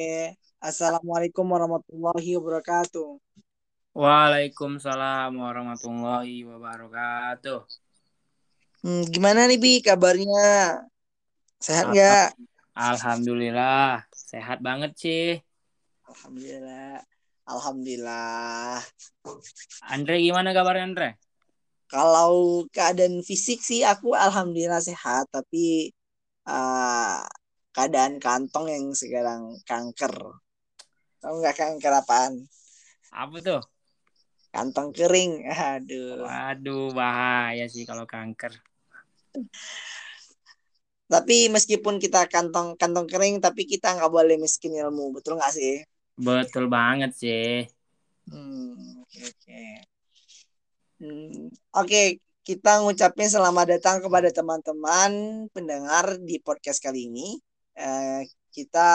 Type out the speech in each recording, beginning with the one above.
Oke. Assalamualaikum warahmatullahi wabarakatuh. Waalaikumsalam warahmatullahi wabarakatuh. Hmm, gimana nih Bi kabarnya? Sehat nggak? Alhamdulillah, sehat banget sih. Alhamdulillah. Alhamdulillah. Andre gimana kabarnya Andre? Kalau keadaan fisik sih aku alhamdulillah sehat, tapi uh, keadaan kantong yang sekarang kanker. Tahu nggak kanker apaan? Apa tuh? Kantong kering. Aduh. Waduh, bahaya sih kalau kanker. Tapi meskipun kita kantong kantong kering, tapi kita nggak boleh miskin ilmu, betul nggak sih? Betul banget sih. Hmm, oke oke. Hmm, oke, kita ngucapin selamat datang kepada teman-teman pendengar di podcast kali ini. Eh, kita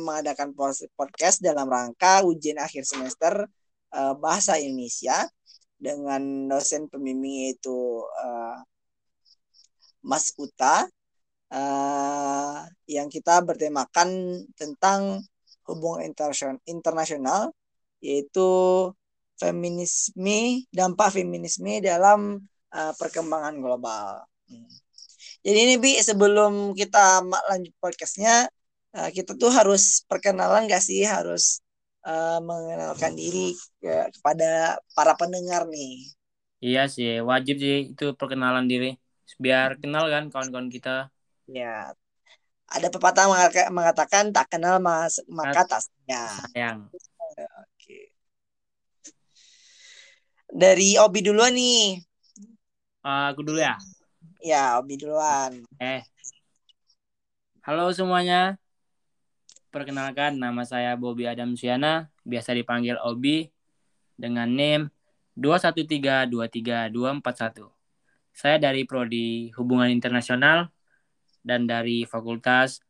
mengadakan podcast dalam rangka ujian akhir semester eh, bahasa Indonesia dengan dosen pembimbing yaitu eh, Mas Uta uh, yang kita bertemakan tentang hubungan internasional yaitu feminisme dampak feminisme dalam uh, perkembangan global. Hmm. Jadi ini bi sebelum kita lanjut podcastnya uh, kita tuh harus perkenalan gak sih harus uh, mengenalkan diri ke, kepada para pendengar nih. Iya sih wajib sih itu perkenalan diri biar kenal kan kawan-kawan kita. Ya. Ada pepatah mengatakan tak kenal mas maka tak sayang. Oke. Dari Obi duluan nih. Uh, aku dulu ya. Ya, Obi duluan. Eh. Halo semuanya. Perkenalkan nama saya Bobby Adam Siana, biasa dipanggil Obi dengan name 21323241. Saya dari prodi Hubungan Internasional dan dari Fakultas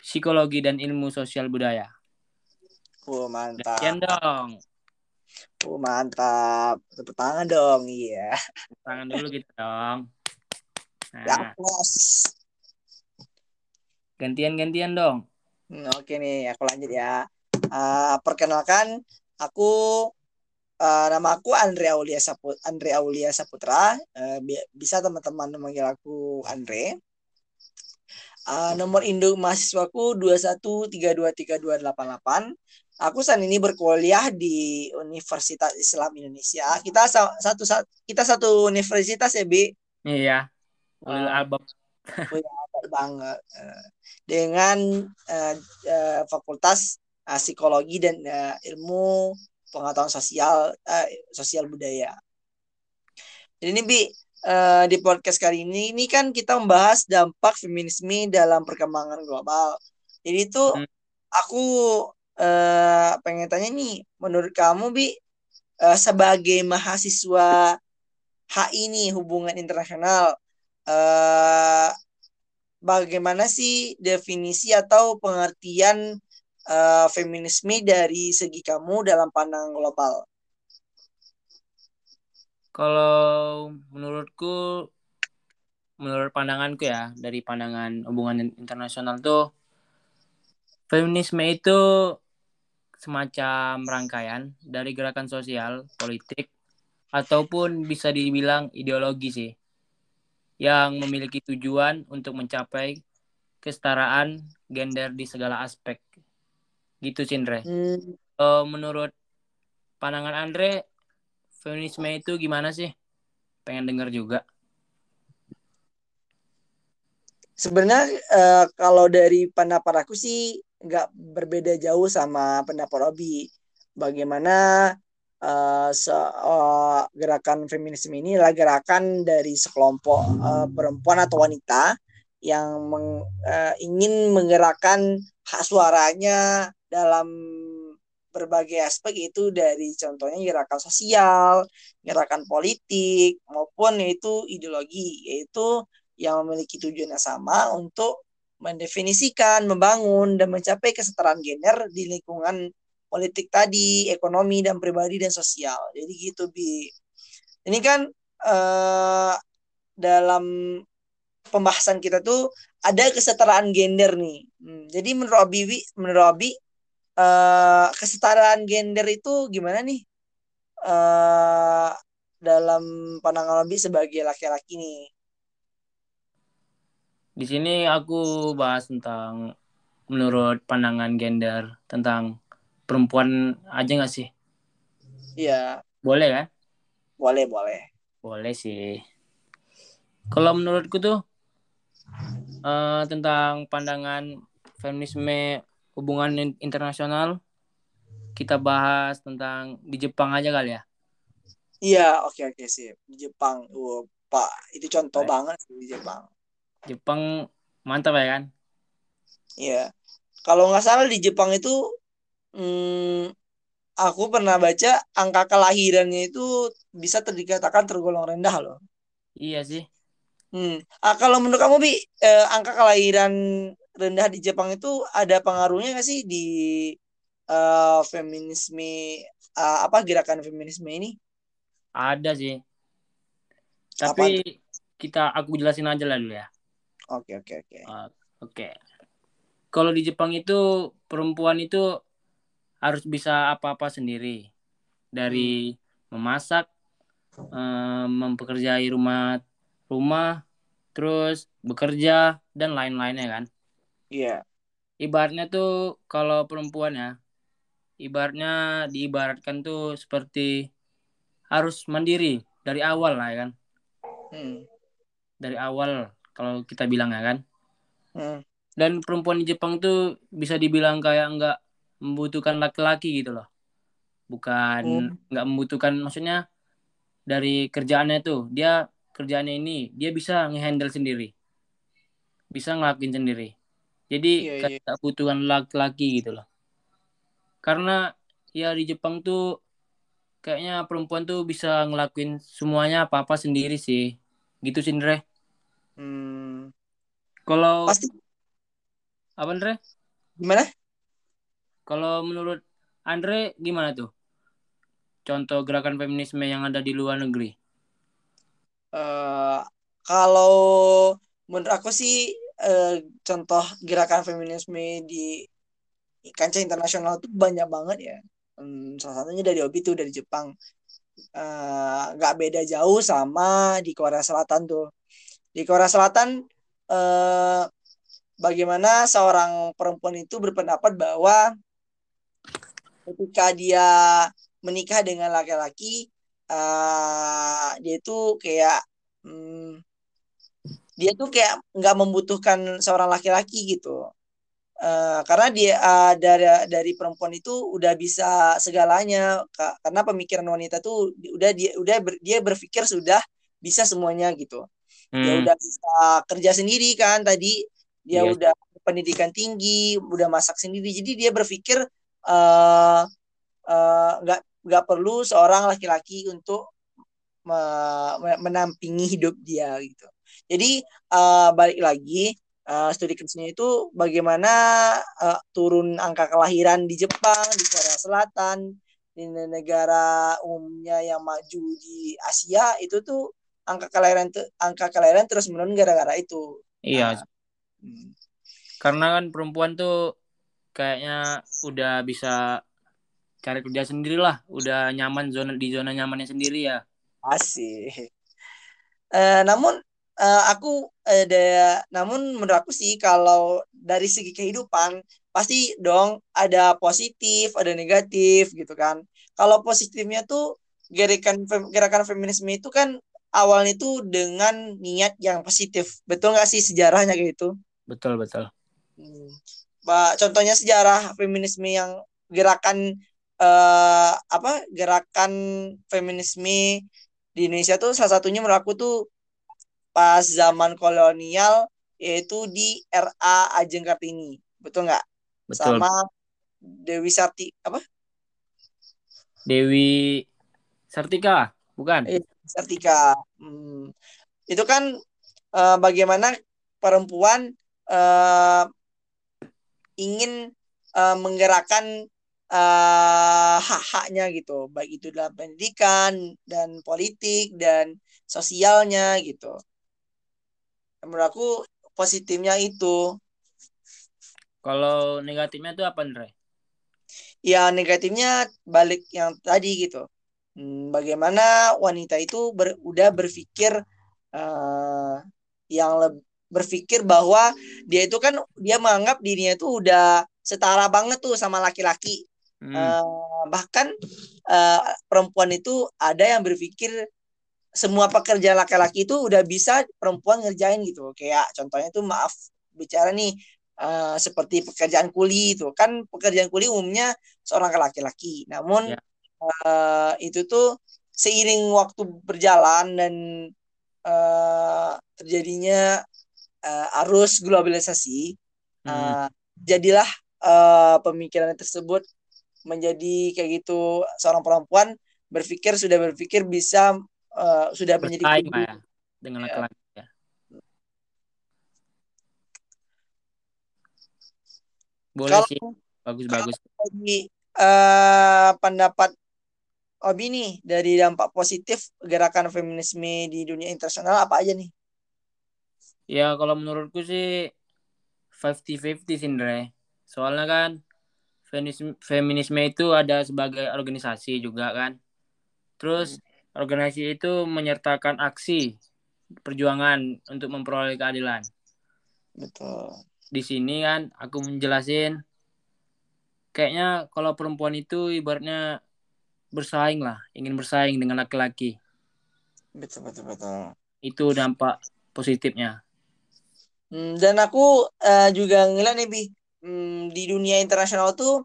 Psikologi dan Ilmu Sosial Budaya. Oh, mantap. Sekian dong. Oh, mantap. Tepuk tangan dong, iya. Tepuk tangan dulu gitu dong. Nah. Gantian-gantian dong. Hmm, Oke nih, aku lanjut ya. Uh, perkenalkan, aku uh, nama aku Andre Aulia Saputra. Andre Aulia Saputra. Uh, bisa teman-teman memanggil aku Andre. Uh, nomor induk mahasiswaku 21323288. Aku saat ini berkuliah di Universitas Islam Indonesia. Kita satu, satu kita satu universitas ya, Bi. Iya. Ulil uh, albab. banget. Uh, dengan uh, uh, Fakultas uh, Psikologi dan uh, Ilmu Pengetahuan Sosial uh, Sosial Budaya. Jadi ini Bi, uh, di podcast kali ini ini kan kita membahas dampak feminisme dalam perkembangan global. Jadi itu hmm. aku uh, pengen tanya nih, menurut kamu bi uh, sebagai mahasiswa HI nih hubungan internasional, uh, bagaimana sih definisi atau pengertian uh, feminisme dari segi kamu dalam pandangan global? Kalau menurutku, menurut pandanganku ya, dari pandangan hubungan internasional tuh, feminisme itu semacam rangkaian dari gerakan sosial, politik, ataupun bisa dibilang ideologi sih, yang memiliki tujuan untuk mencapai kesetaraan gender di segala aspek. Gitu, Cindre. Hmm. Uh, menurut pandangan Andre, feminisme itu gimana sih? Pengen denger juga. Sebenarnya uh, kalau dari pendapat aku sih nggak berbeda jauh sama pendapat Robi. Bagaimana uh, se uh, gerakan feminisme ini adalah gerakan dari sekelompok uh, perempuan atau wanita yang meng, uh, ingin menggerakkan hak suaranya dalam berbagai aspek itu dari contohnya gerakan sosial, gerakan politik maupun yaitu ideologi yaitu yang memiliki tujuan yang sama untuk mendefinisikan, membangun dan mencapai kesetaraan gender di lingkungan politik tadi, ekonomi dan pribadi dan sosial. Jadi gitu bi. Ini kan uh, dalam pembahasan kita tuh ada kesetaraan gender nih. Hmm, jadi menurut Abi, menurut Abi uh, kesetaraan gender itu gimana nih uh, dalam pandangan lebih sebagai laki-laki nih di sini aku bahas tentang menurut pandangan gender tentang perempuan aja nggak sih? Iya. Boleh kan? Boleh, boleh. Boleh sih. Kalau menurutku tuh uh, tentang pandangan feminisme hubungan internasional kita bahas tentang di Jepang aja kali ya. Iya, oke oke sih. Di Jepang. Uh, Pak, itu contoh Baik. banget sih di Jepang. Jepang mantap ya kan? Iya. Kalau nggak salah di Jepang itu hmm, aku pernah baca angka kelahirannya itu bisa dikatakan tergolong rendah loh. Iya sih. Hmm. Ah, kalau menurut kamu bi eh, angka kelahiran rendah di Jepang itu ada pengaruhnya nggak sih di uh, feminisme uh, apa gerakan feminisme ini? Ada sih. Tapi apa? kita aku jelasin aja lah dulu ya. Oke oke oke. Uh, oke. Kalau di Jepang itu perempuan itu harus bisa apa-apa sendiri dari hmm. memasak, um, mempekerjai rumah rumah, terus bekerja dan lain-lainnya kan. Iya. Yeah. Ibaratnya tuh kalau perempuan ya, ibaratnya diibaratkan tuh seperti harus mandiri dari awal lah ya kan. Hmm. Dari awal kalau kita bilang ya kan. Hmm. Dan perempuan di Jepang tuh bisa dibilang kayak nggak membutuhkan laki-laki gitu loh. Bukan hmm. nggak hmm. membutuhkan maksudnya dari kerjaannya tuh dia kerjaannya ini dia bisa ngehandle sendiri bisa ngelakuin sendiri jadi yeah, kayak yeah. laki-laki gitu loh karena ya di Jepang tuh kayaknya perempuan tuh bisa ngelakuin semuanya apa apa sendiri sih gitu sih Andre hmm. kalau pasti apa Andre gimana kalau menurut Andre gimana tuh contoh gerakan feminisme yang ada di luar negeri Uh, kalau menurut aku sih uh, contoh gerakan feminisme di kancah internasional itu banyak banget ya. Um, salah satunya dari Obi itu dari Jepang. Uh, beda jauh sama di Korea Selatan tuh. Di Korea Selatan uh, bagaimana seorang perempuan itu berpendapat bahwa ketika dia menikah dengan laki-laki uh, dia tuh kayak hmm, dia tuh kayak nggak membutuhkan seorang laki-laki gitu uh, karena dia uh, dari dari perempuan itu udah bisa segalanya karena pemikiran wanita tuh udah dia udah ber, dia berpikir sudah bisa semuanya gitu hmm. dia udah bisa kerja sendiri kan tadi dia yeah. udah pendidikan tinggi udah masak sendiri jadi dia berpikir uh, nggak uh, nggak perlu seorang laki-laki untuk menampingi hidup dia gitu. Jadi uh, balik lagi uh, studi kasusnya itu bagaimana uh, turun angka kelahiran di Jepang, di Korea Selatan, di negara umumnya yang maju di Asia itu tuh angka kelahiran angka kelahiran terus menurun gara-gara itu. Iya. Nah, Karena kan perempuan tuh kayaknya udah bisa cari kerja sendiri lah udah nyaman zona di zona nyamannya sendiri ya. Asik. Uh, namun uh, aku ada namun menurut aku sih kalau dari segi kehidupan pasti dong ada positif ada negatif gitu kan. Kalau positifnya tuh gerakan gerakan feminisme itu kan awalnya itu dengan niat yang positif. Betul nggak sih sejarahnya kayak gitu? Betul betul. Hmm. Contohnya sejarah feminisme yang gerakan uh, apa gerakan feminisme di Indonesia tuh salah satunya menurut aku tuh pas zaman kolonial yaitu di RA Ajeng Kartini. Betul nggak? Sama Dewi Sarti apa? Dewi Sartika bukan? Eh, Sartika. Hmm. itu kan uh, bagaimana perempuan uh, ingin uh, menggerakkan uh, hak-haknya gitu. Baik itu dalam pendidikan dan politik dan sosialnya gitu. Menurut aku positifnya itu. Kalau negatifnya itu apa Andre? Ya negatifnya balik yang tadi gitu. Hmm, bagaimana wanita itu ber, udah berpikir uh, yang berpikir bahwa dia itu kan dia menganggap dirinya itu udah setara banget tuh sama laki-laki. Hmm. Uh, bahkan uh, perempuan itu ada yang berpikir semua pekerjaan laki-laki itu udah bisa perempuan ngerjain gitu. Kayak contohnya tuh maaf bicara nih uh, seperti pekerjaan kuli itu kan pekerjaan kuli umumnya seorang laki-laki. Namun yeah. Ya. uh, itu tuh seiring waktu berjalan dan uh, terjadinya uh, arus globalisasi hmm. uh, jadilah uh, pemikiran tersebut menjadi kayak gitu seorang perempuan berpikir sudah berpikir bisa uh, sudah menjadi ya, dengan ya. laki-laki ya. Boleh Kalau sih bagus-bagus. Bagi uh, pendapat Obi nih dari dampak positif gerakan feminisme di dunia internasional apa aja nih? Ya kalau menurutku sih 50-50 sih Andre. Soalnya kan feminisme, feminisme itu ada sebagai organisasi juga kan. Terus hmm. organisasi itu menyertakan aksi perjuangan untuk memperoleh keadilan. Betul. Di sini kan aku menjelasin kayaknya kalau perempuan itu ibaratnya bersaing lah, ingin bersaing dengan laki-laki. Betul betul betul. Itu dampak positifnya. Hmm, dan aku uh, juga ngeliat nih Bi, hmm, di dunia internasional tuh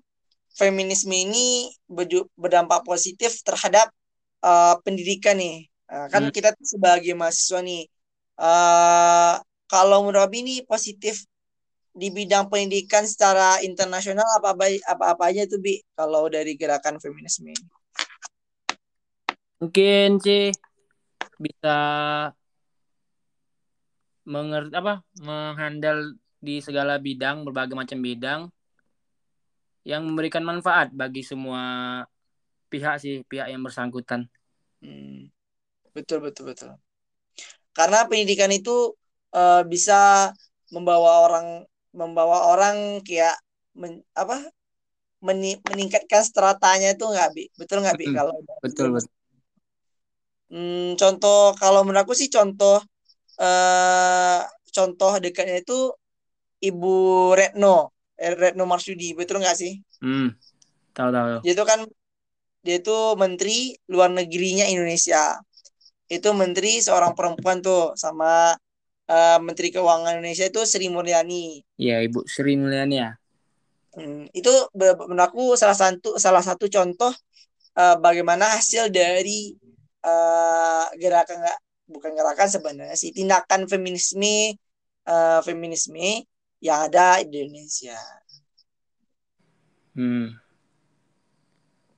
feminisme ini berdampak positif terhadap uh, pendidikan nih. Uh, kan hmm. kita sebagai mahasiswa nih, uh, kalau menurut Abi ini positif di bidang pendidikan secara internasional apa apa apa, -apa aja tuh Bi kalau dari gerakan feminisme ini? Mungkin sih bisa mengerti apa menghandle di segala bidang berbagai macam bidang yang memberikan manfaat bagi semua pihak sih pihak yang bersangkutan. Hmm. betul betul betul. Karena pendidikan itu uh, bisa membawa orang membawa orang kayak men, apa meni, meningkatkan stratanya itu nggak bi? Betul nggak bi hmm, kalau betul betul. Hmm, contoh kalau menurut aku sih contoh uh, contoh dekatnya itu Ibu Retno, eh, Retno Marsudi, betul nggak sih? Hmm, tahu tahu. Dia itu kan dia itu menteri luar negerinya Indonesia. Itu menteri seorang perempuan tuh sama uh, menteri keuangan Indonesia itu Sri Mulyani. Iya, Ibu Sri Mulyani ya. Hmm, itu menurut aku salah satu salah satu contoh uh, bagaimana hasil dari uh, gerakan bukan gerakan sebenarnya sih tindakan feminisme uh, feminisme yang ada di Indonesia. Hmm.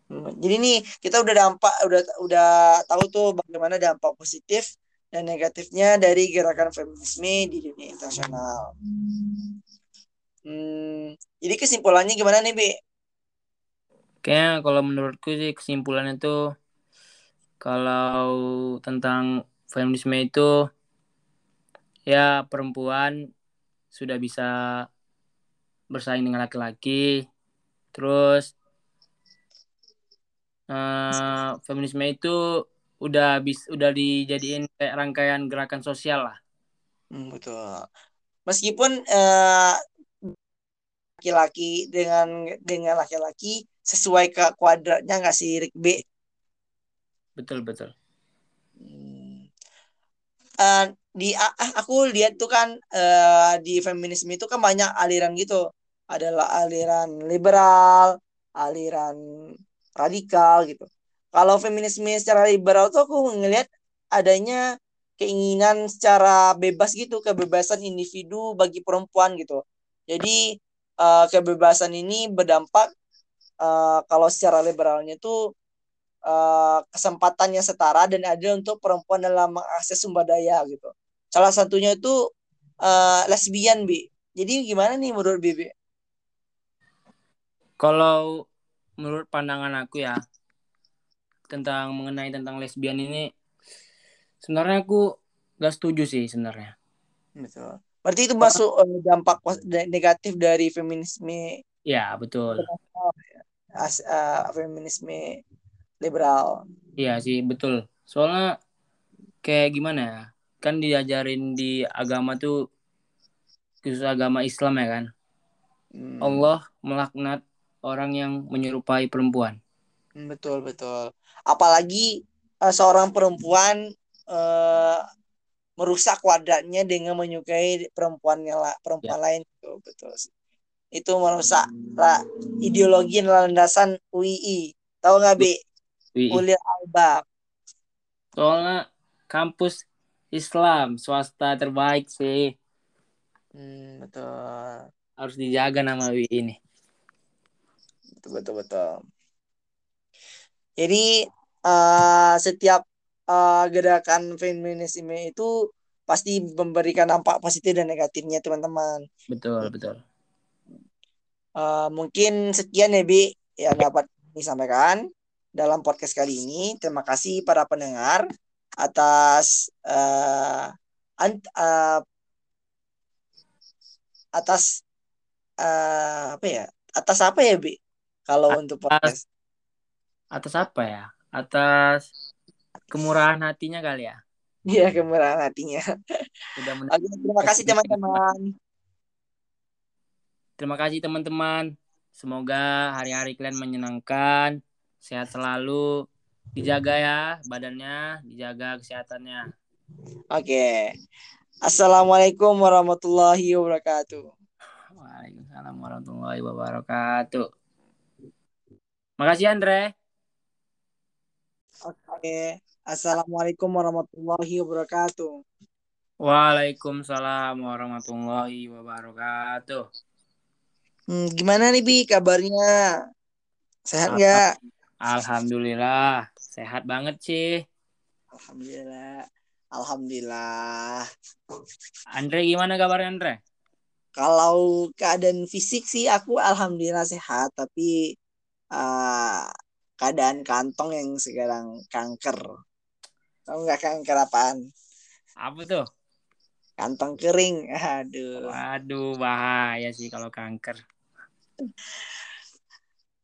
hmm. Jadi nih kita udah dampak udah udah tahu tuh bagaimana dampak positif dan negatifnya dari gerakan feminisme di dunia internasional. Hmm, jadi kesimpulannya gimana nih, Bi? Kayaknya kalau menurutku sih kesimpulannya tuh kalau tentang feminisme itu ya perempuan sudah bisa bersaing dengan laki-laki. Terus uh, feminisme itu udah bis udah dijadiin kayak rangkaian gerakan sosial lah. Hmm, betul. Meskipun uh, laki-laki dengan dengan laki-laki sesuai ke kuadratnya nggak sih Rick B? Betul betul uh, di uh, aku lihat tuh kan uh, di feminisme itu kan banyak aliran gitu. Adalah aliran liberal aliran radikal gitu. Kalau feminisme secara liberal tuh aku ngelihat adanya keinginan secara bebas gitu kebebasan individu bagi perempuan gitu. Jadi uh, kebebasan ini berdampak uh, kalau secara liberalnya tuh uh, kesempatannya setara dan adil untuk perempuan dalam mengakses sumber daya gitu. Salah satunya itu uh, lesbian, Bi. Jadi gimana nih menurut Bibi? Kalau menurut pandangan aku ya tentang mengenai tentang lesbian ini sebenarnya aku gak setuju sih sebenarnya. Betul. Berarti itu masuk uh, dampak negatif dari feminisme. Ya, betul. as, uh, feminisme liberal. Iya sih betul. Soalnya kayak gimana ya? Kan diajarin di agama tuh khusus agama Islam ya kan. Hmm, Allah melaknat orang yang menyerupai perempuan. betul betul. Apalagi uh, seorang perempuan uh, merusak wadahnya dengan menyukai perempuannya lah perempuan lain itu betul sih. Itu merusak lah ideologi dan landasan UII. Tahu nggak Bi? Ulil albab. Soalnya kampus Islam swasta terbaik sih. Hmm, betul. Harus dijaga nama UI ini. Betul betul betul. Jadi uh, setiap uh, gerakan feminisme itu pasti memberikan dampak positif dan negatifnya teman-teman. Betul, betul. Uh, mungkin sekian ya Bi yang dapat disampaikan dalam podcast kali ini. Terima kasih para pendengar atas uh, ant, uh, atas uh, apa ya? Atas apa ya Bi? Kalau Atas- untuk podcast. Atas apa ya? Atas kemurahan hatinya kali ya. Iya kemurahan hatinya. Sudah men- Oke, terima kasih teman-teman. Terima kasih teman-teman. Semoga hari-hari kalian menyenangkan, sehat selalu, dijaga ya badannya, dijaga kesehatannya. Oke. Assalamualaikum warahmatullahi wabarakatuh. Waalaikumsalam warahmatullahi wabarakatuh. Makasih Andre. Oke. Assalamualaikum warahmatullahi wabarakatuh. Waalaikumsalam warahmatullahi wabarakatuh. Hmm, gimana nih Bi kabarnya? Sehat nggak? Alhamdulillah, sehat banget sih. Alhamdulillah. Alhamdulillah. Andre gimana kabarnya Andre? Kalau keadaan fisik sih aku alhamdulillah sehat, tapi ah, keadaan kantong yang sekarang kanker. Tahu nggak kanker apaan? Apa tuh? Kantong kering. Aduh. Waduh, bahaya sih kalau kanker.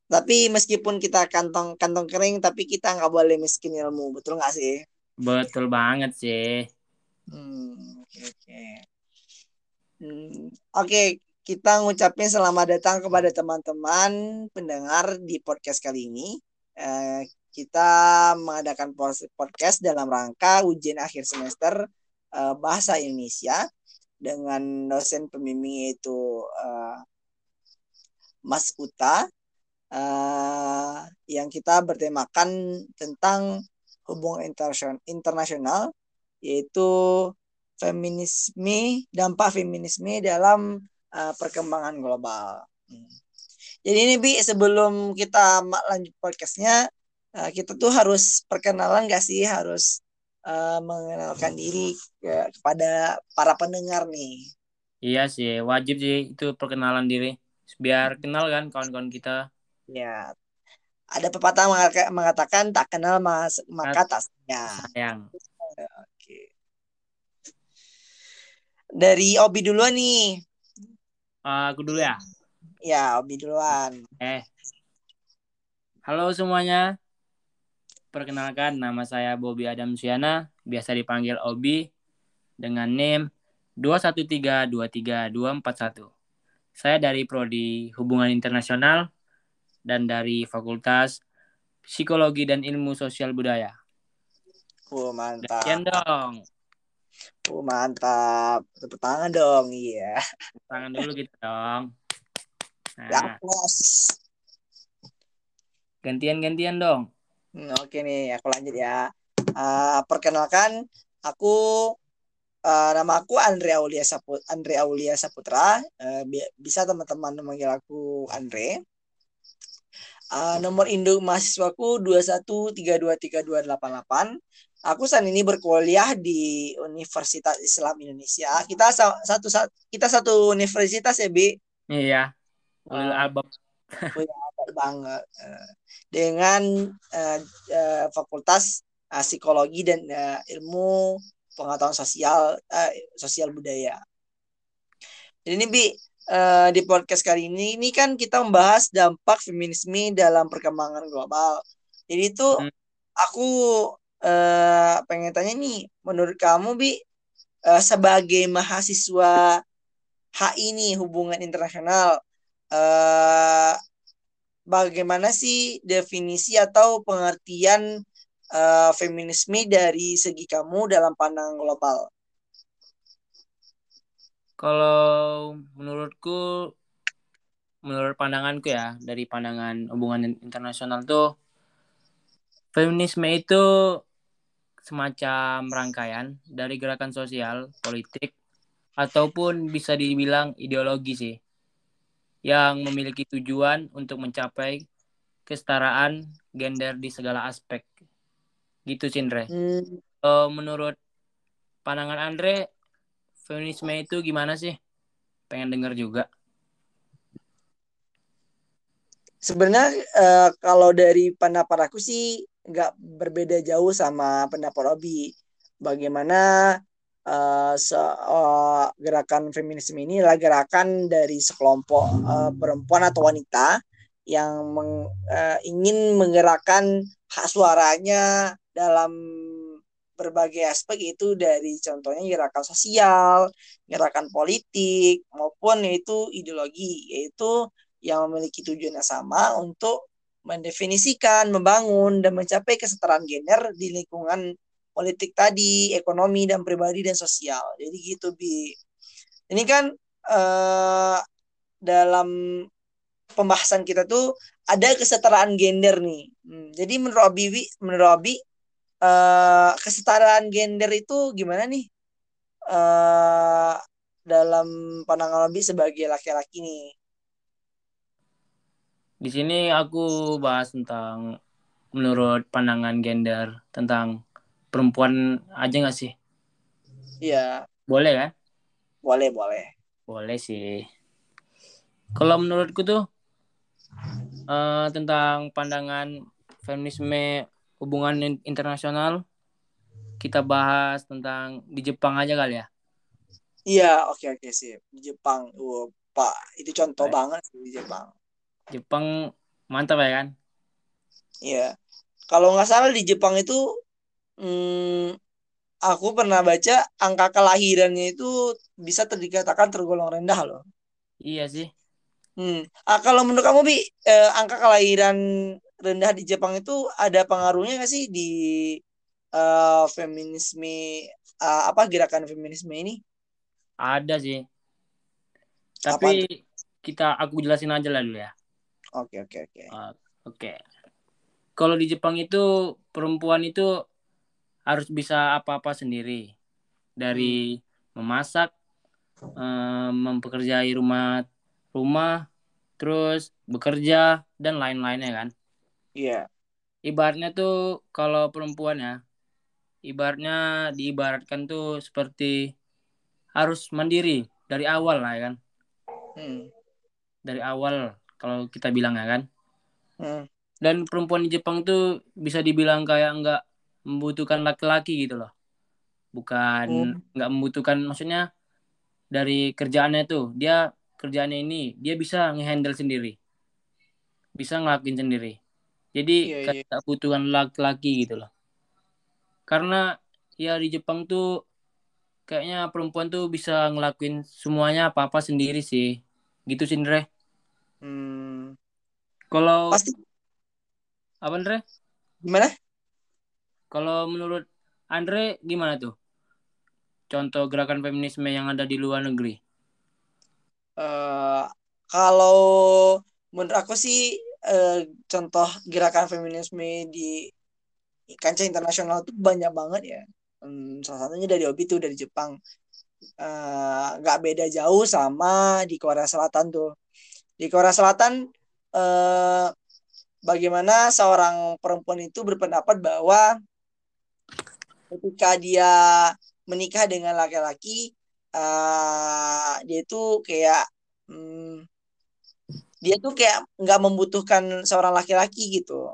Tapi meskipun kita kantong kantong kering, tapi kita nggak boleh miskin ilmu, betul nggak sih? Betul banget sih. Hmm, oke oke. Hmm, oke, kita ngucapin selamat datang kepada teman-teman pendengar di podcast kali ini. Eh, kita mengadakan podcast dalam rangka ujian akhir semester eh, bahasa Indonesia dengan dosen pembimbing yaitu eh, Mas Uta eh, yang kita bertemakan tentang hubungan internasion- internasional yaitu feminisme dampak feminisme dalam eh, perkembangan global. Jadi ini bi sebelum kita lanjut podcastnya eh, kita tuh harus perkenalan gak sih harus eh, mengenalkan diri ke- kepada para pendengar nih. Iya sih, wajib sih itu perkenalan diri. Biar kenal kan kawan-kawan kita. Ya, ada pepatah mengatakan tak kenal mas maka tak sayang. Sayang. Oke. Dari Obi duluan nih. Ah, aku dulu ya. Ya, Obi duluan. Eh. Halo semuanya. Perkenalkan nama saya Bobby Adam Siana, biasa dipanggil Obi dengan NIM 21323241. Saya dari prodi Hubungan Internasional dan dari Fakultas Psikologi dan Ilmu Sosial Budaya. Oh, mantap. Sekian dong. Oh, mantap. Tepuk tangan dong. Iya. Tangan dulu gitu dong. Ya, Nah, plus. gantian-gantian dong. Hmm, Oke nih, aku lanjut ya. Ah, perkenalkan, aku ah, nama aku Andre Aulia Saput Andre Aulia Saputra. Eh, bi- bisa teman-teman memanggil aku Andre. Ah, nomor induk mahasiswaku 21323288. Aku saat ini berkuliah di Universitas Islam Indonesia. Kita sa- satu sa- kita satu universitas ya, Bi. Iya. Ulil. Hebat banget Eh, dengan eh, eh, fakultas eh, psikologi dan eh, ilmu pengetahuan sosial eh, sosial budaya. Jadi ini bi uh, di podcast kali ini ini kan kita membahas dampak feminisme dalam perkembangan global. Jadi itu hmm. aku uh, pengen tanya nih, menurut kamu bi uh, sebagai mahasiswa HI nih hubungan internasional, uh, bagaimana sih definisi atau pengertian uh, feminisme dari segi kamu dalam pandang global? Kalau menurutku, menurut pandanganku ya, dari pandangan hubungan internasional tuh, feminisme itu semacam rangkaian dari gerakan sosial, politik, ataupun bisa dibilang ideologi sih yang memiliki tujuan untuk mencapai kesetaraan gender di segala aspek. Gitu, Cindre. Hmm. Uh, menurut pandangan Andre, feminisme itu gimana sih? Pengen denger juga. Sebenarnya uh, kalau dari pendapat aku sih nggak berbeda jauh sama pendapat Robi. Bagaimana uh, se uh, gerakan feminisme ini adalah gerakan dari sekelompok uh, perempuan atau wanita yang meng, uh, ingin menggerakkan hak suaranya dalam berbagai aspek itu dari contohnya gerakan sosial, gerakan politik maupun yaitu ideologi yaitu yang memiliki tujuan yang sama untuk mendefinisikan, membangun dan mencapai kesetaraan gender di lingkungan politik tadi, ekonomi dan pribadi dan sosial. Jadi gitu bi. Ini kan uh, dalam pembahasan kita tuh ada kesetaraan gender nih. Hmm, jadi menurut Abi, menurut Abi uh, kesetaraan gender itu gimana nih? Uh, dalam pandangan Abi sebagai laki-laki nih. Di sini aku bahas tentang menurut pandangan gender tentang perempuan aja gak sih? Iya. Boleh kan? Boleh, boleh. Boleh sih. Kalau menurutku tuh uh, tentang pandangan feminisme hubungan internasional, kita bahas tentang di Jepang aja kali ya. Iya, oke oke sih. Di Jepang, uh, Pak, itu contoh Baik. banget sih di Jepang. Jepang mantap ya kan? Iya. Kalau nggak salah di Jepang itu hmm, aku pernah baca angka kelahirannya itu bisa dikatakan tergolong rendah loh. Iya sih. Hmm. Ah, kalau menurut kamu bi eh, angka kelahiran rendah di Jepang itu ada pengaruhnya nggak sih di uh, feminisme uh, apa gerakan feminisme ini? Ada sih. Tapi apa? kita aku jelasin aja lah dulu ya. Oke oke oke. Uh, oke. Kalau di Jepang itu perempuan itu harus bisa apa-apa sendiri dari hmm. memasak um, mempekerjai rumah rumah terus bekerja dan lain-lainnya kan iya yeah. ibaratnya tuh kalau perempuan ya ibaratnya diibaratkan tuh seperti harus mandiri dari awal lah ya kan hmm. dari awal kalau kita bilang ya kan hmm. dan perempuan di Jepang tuh bisa dibilang kayak enggak membutuhkan laki-laki gitu loh bukan hmm. nggak hmm. membutuhkan maksudnya dari kerjaannya tuh dia kerjaannya ini dia bisa ngehandle sendiri bisa ngelakuin sendiri jadi yeah, yeah. butuhan laki-laki gitu loh karena ya di Jepang tuh kayaknya perempuan tuh bisa ngelakuin semuanya apa apa sendiri sih gitu sih Andre hmm. kalau pasti apa Andre gimana kalau menurut Andre gimana tuh? Contoh gerakan feminisme yang ada di luar negeri? Uh, kalau menurut aku sih uh, contoh gerakan feminisme di kancah internasional itu banyak banget ya. Um, salah satunya dari Obi tuh dari Jepang. Uh, gak beda jauh sama di Korea Selatan tuh. Di Korea Selatan uh, bagaimana seorang perempuan itu berpendapat bahwa ketika dia menikah dengan laki-laki uh, dia itu kayak hmm, dia tuh kayak nggak membutuhkan seorang laki-laki gitu.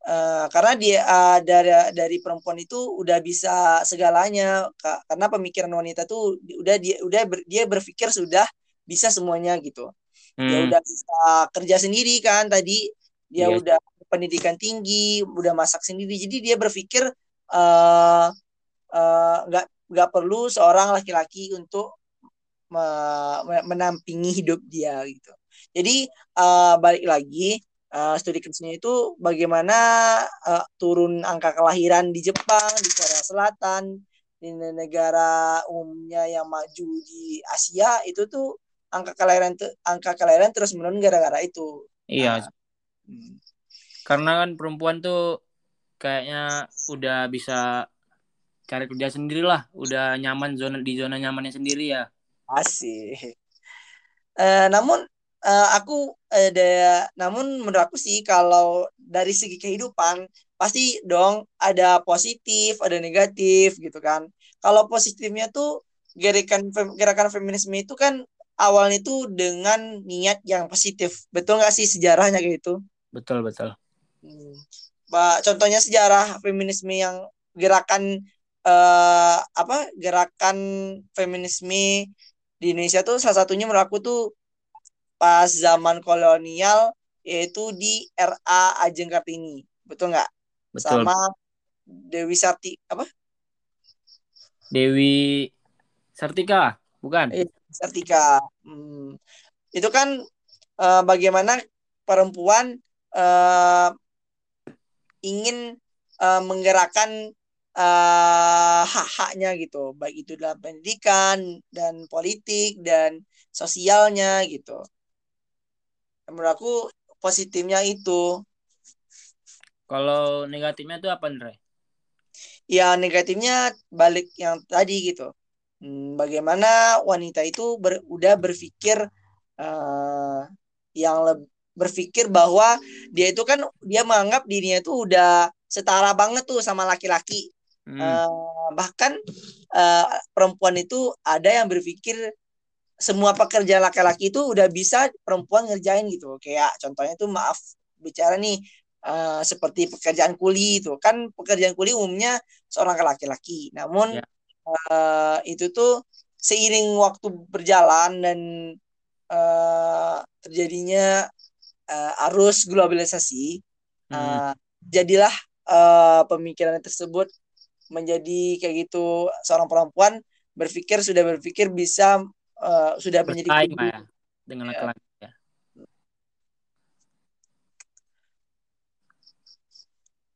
Uh, karena dia uh, dari dari perempuan itu udah bisa segalanya karena pemikiran wanita tuh udah dia udah ber, dia berpikir sudah bisa semuanya gitu. Hmm. dia udah bisa kerja sendiri kan tadi. Dia Iya. udah pendidikan tinggi udah masak sendiri. Jadi dia berpikir eh nggak nggak perlu seorang laki-laki untuk me- me- menampingi hidup dia gitu jadi eh, balik lagi eh, studi kasusnya itu bagaimana eh, turun angka kelahiran di Jepang di Korea Selatan di negara umumnya yang maju di Asia itu tuh angka kelahiran angka kelahiran terus menurun gara-gara itu Iya, Hmm. karena kan perempuan tuh kayaknya udah bisa cari kerja sendiri lah, udah nyaman zona di zona nyamannya sendiri ya. Asik. Eh, namun eh, aku ada namun menurut aku sih kalau dari segi kehidupan pasti dong ada positif, ada negatif gitu kan. Kalau positifnya tuh gerakan gerakan feminisme itu kan awalnya itu dengan niat yang positif. Betul nggak sih sejarahnya kayak gitu? Betul betul. Hmm. Ba- contohnya sejarah feminisme yang gerakan eh, apa gerakan feminisme di Indonesia tuh salah satunya menurut aku tuh pas zaman kolonial yaitu di RA Ajeng Kartini betul nggak Betul. sama Dewi Sarti apa Dewi Sartika, bukan? Eh, Sartika Hmm. itu kan eh, bagaimana perempuan eh, ingin eh, menggerakkan eh, hak-haknya gitu baik itu dalam pendidikan dan politik dan sosialnya gitu menurut aku positifnya itu. Kalau negatifnya tuh apa, Andre? ya negatifnya balik yang tadi gitu. Hmm, bagaimana wanita itu ber- udah berpikir eh, yang leb- berpikir bahwa dia itu kan dia menganggap dirinya itu udah setara banget tuh sama laki-laki. Hmm, Eh, bahkan eh, perempuan itu ada yang berpikir semua pekerjaan laki-laki itu udah bisa perempuan ngerjain gitu. Kayak contohnya tuh maaf bicara nih eh, seperti pekerjaan kuli itu. Kan pekerjaan kuli umumnya seorang laki-laki. Namun Ya. eh, itu tuh seiring waktu berjalan dan eh, terjadinya eh, arus globalisasi hmm, eh, jadilah eh, pemikiran tersebut menjadi kayak gitu seorang perempuan berpikir sudah berpikir bisa eh, sudah menjadi bersaing kudu. lah ya dengan Ya. laki-laki ya.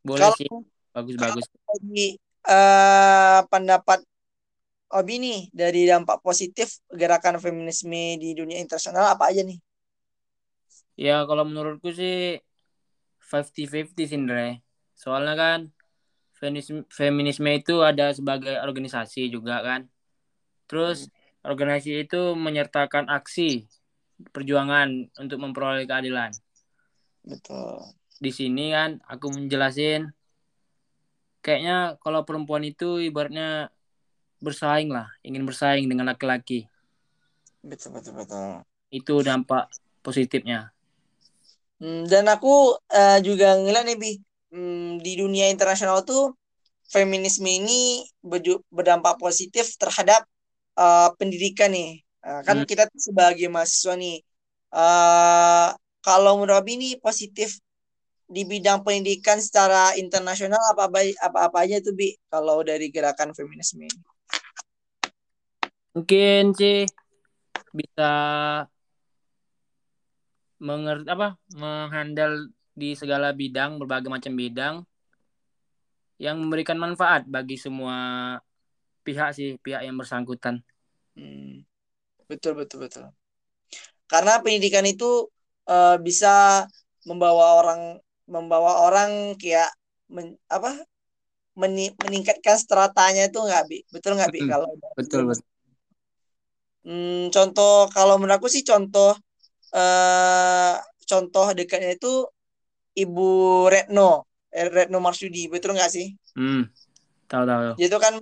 Boleh Kalau sih, bagus-bagus. dari eh, pendapat Obi nih dari dampak positif gerakan feminisme di dunia internasional apa aja nih? Ya kalau menurutku sih 50-50 sih Ndre. Soalnya kan feminisme, feminisme itu ada sebagai organisasi juga kan. Terus organisasi itu menyertakan aksi perjuangan untuk memperoleh keadilan. Betul. Di sini kan aku menjelasin kayaknya kalau perempuan itu ibaratnya bersaing lah, ingin bersaing dengan laki-laki. Betul betul betul. Itu dampak positifnya. Hmm, dan aku eh, juga ngeliat nih Bi, hmm, di dunia internasional tuh feminisme ini berju- berdampak positif terhadap eh, pendidikan nih. Eh, kan Hmm. kita sebagai mahasiswa nih, eh, kalau menurut Abi ini positif di bidang pendidikan secara internasional apa apa apa, apa aja tuh Bi kalau dari gerakan feminisme ini? Mungkin sih bisa mengerti apa menghandle di segala bidang berbagai macam bidang yang memberikan manfaat bagi semua pihak sih pihak yang bersangkutan. Hmm, betul betul betul. Karena pendidikan itu eh, bisa membawa orang membawa orang kayak men- apa meni- meningkatkan stratanya itu nggak bi? Betul nggak bi Hmm, kalau betul betul. Hmm, contoh kalau menurut aku sih contoh eh contoh dekatnya itu Ibu Retno eh, Retno Marsudi betul nggak sih? hmm. Tahu tahu itu kan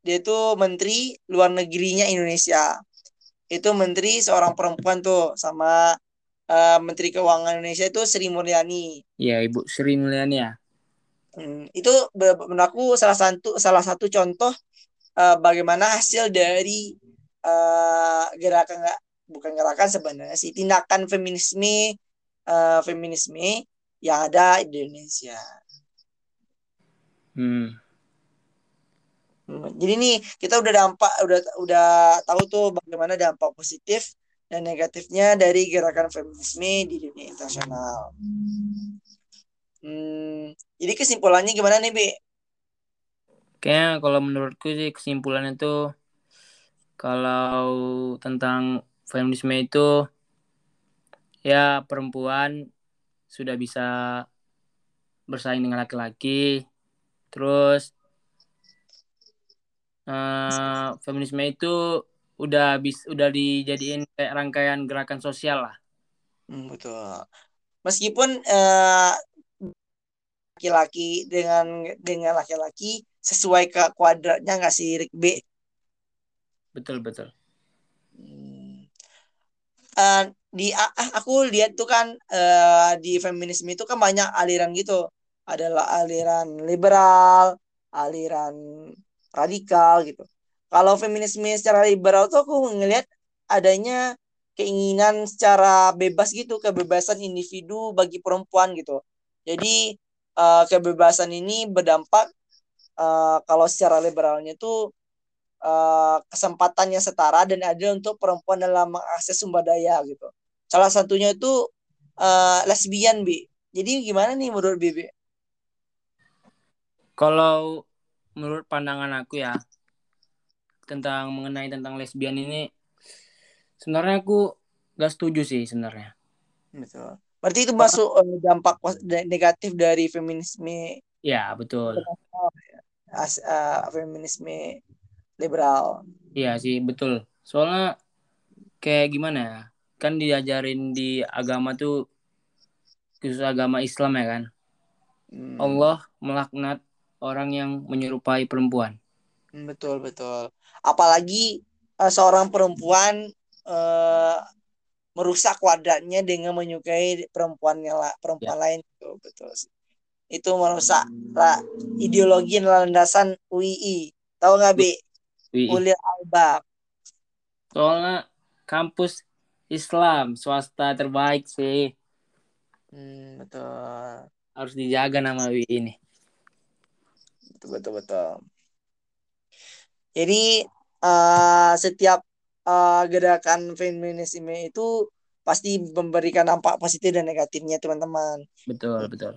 dia itu menteri luar negerinya Indonesia. Itu menteri seorang perempuan tuh sama eh, menteri keuangan Indonesia itu Sri Mulyani. ya ibu Sri Mulyani ya Hmm, itu menurut aku salah satu salah satu contoh eh, bagaimana hasil dari eh, gerakan bukan gerakan sebenarnya sih tindakan feminisme uh, feminisme yang ada di Indonesia. Hmm. Hmm. Jadi nih kita udah dampak udah udah tahu tuh bagaimana dampak positif dan negatifnya dari gerakan feminisme di dunia internasional. Hmm, jadi kesimpulannya gimana nih, Bi? Kayaknya kalau menurutku sih kesimpulannya tuh kalau tentang feminisme itu ya perempuan sudah bisa bersaing dengan laki-laki terus uh, feminisme itu udah bis udah dijadiin kayak rangkaian gerakan sosial lah. Hmm, betul. Meskipun uh, laki-laki dengan dengan laki-laki sesuai ke kuadratnya nggak sih Rick B? Betul betul. Uh, di uh, aku lihat tuh kan uh, di feminisme itu kan banyak aliran gitu. Adalah aliran liberal aliran radikal gitu kalau feminisme secara liberal tuh aku ngelihat adanya keinginan secara bebas gitu kebebasan individu bagi perempuan gitu jadi uh, kebebasan ini berdampak uh, kalau secara liberalnya tuh uh, kesempatannya setara dan adil untuk perempuan dalam mengakses sumber daya gitu. Salah satunya itu uh, lesbian, Bi. Jadi gimana nih menurut Bibi? Kalau menurut pandangan aku ya tentang mengenai tentang lesbian ini sebenarnya aku gak setuju sih sebenarnya. Betul. Berarti itu masuk uh, dampak negatif dari feminisme. Ya, betul. As, uh, feminisme liberal. Iya sih betul. Soalnya kayak gimana ya? Kan diajarin di agama tuh khusus agama Islam ya kan. Hmm. Allah melaknat orang yang menyerupai perempuan. Hmm, betul betul. Apalagi uh, seorang perempuan uh, merusak kuadratnya dengan menyukai perempuannya lah perempuan ya. lain itu betul Itu merusak lah ideologi dan landasan UII. Tahu nggak bi? Ulil albab. Soalnya kampus Islam swasta terbaik sih. Hmm, betul. Harus dijaga nama UI ini. Betul betul betul. Jadi uh, setiap uh, gerakan feminisme itu pasti memberikan dampak positif dan negatifnya teman-teman. Betul betul.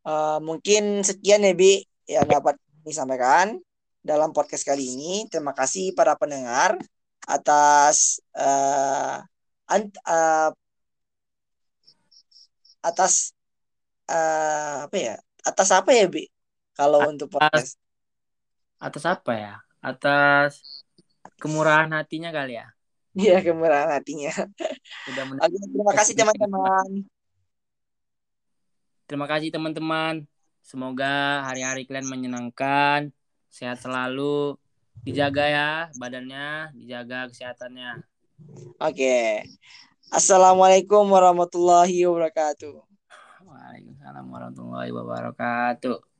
Uh, mungkin sekian ya Bi yang dapat disampaikan dalam podcast kali ini. Terima kasih para pendengar atas uh, ant, uh, atas uh, apa ya? Atas apa ya, Bi? Kalau atas, untuk podcast. Atas apa ya? Atas kemurahan hatinya kali ya. Iya, kemurahan hatinya. Sudah Oke, terima kasih teman-teman. Terima kasih teman-teman. Semoga hari-hari kalian menyenangkan sehat selalu dijaga ya badannya dijaga kesehatannya oke assalamualaikum warahmatullahi wabarakatuh waalaikumsalam warahmatullahi wabarakatuh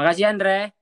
makasih Andre